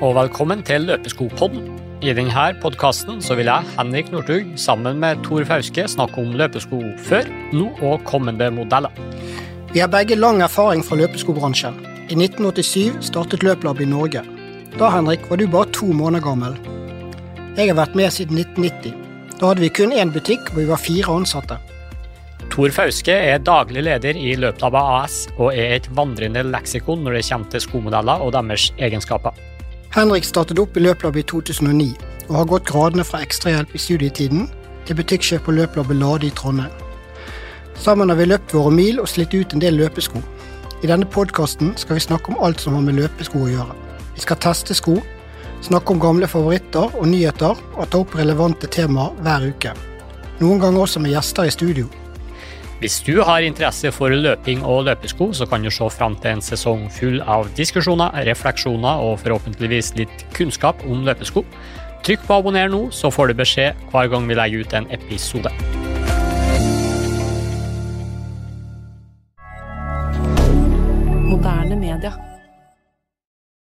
og velkommen til Løpeskopodden. I denne podkasten vil jeg, Henrik Northug, sammen med Tor Fauske snakke om løpesko før, nå og kommende modeller. Vi har begge lang erfaring fra løpeskobransjen. I 1987 startet Løplab i Norge. Da Henrik, var du bare to måneder gammel. Jeg har vært med siden 1990. Da hadde vi kun én butikk, og vi var fire ansatte. Tor Fauske er daglig leder i Løplabba AS og er et vandrende leksikon når det kommer til skomodeller og deres egenskaper. Henrik startet opp i Løplab i 2009, og har gått gradene fra ekstrahjelp i studietiden til butikksjef på Løplabbet Lade i Trondheim. Sammen har vi løpt våre mil og slitt ut en del løpesko. I denne podkasten skal vi snakke om alt som har med løpesko å gjøre. Vi skal teste sko, snakke om gamle favoritter og nyheter, og ta opp relevante temaer hver uke. Noen ganger også med gjester i studio. Hvis du har interesse for løping og løpesko, så kan du se fram til en sesong full av diskusjoner, refleksjoner og forhåpentligvis litt kunnskap om løpesko. Trykk på abonner nå, så får du beskjed hver gang vi legger ut en episode. Moderne media.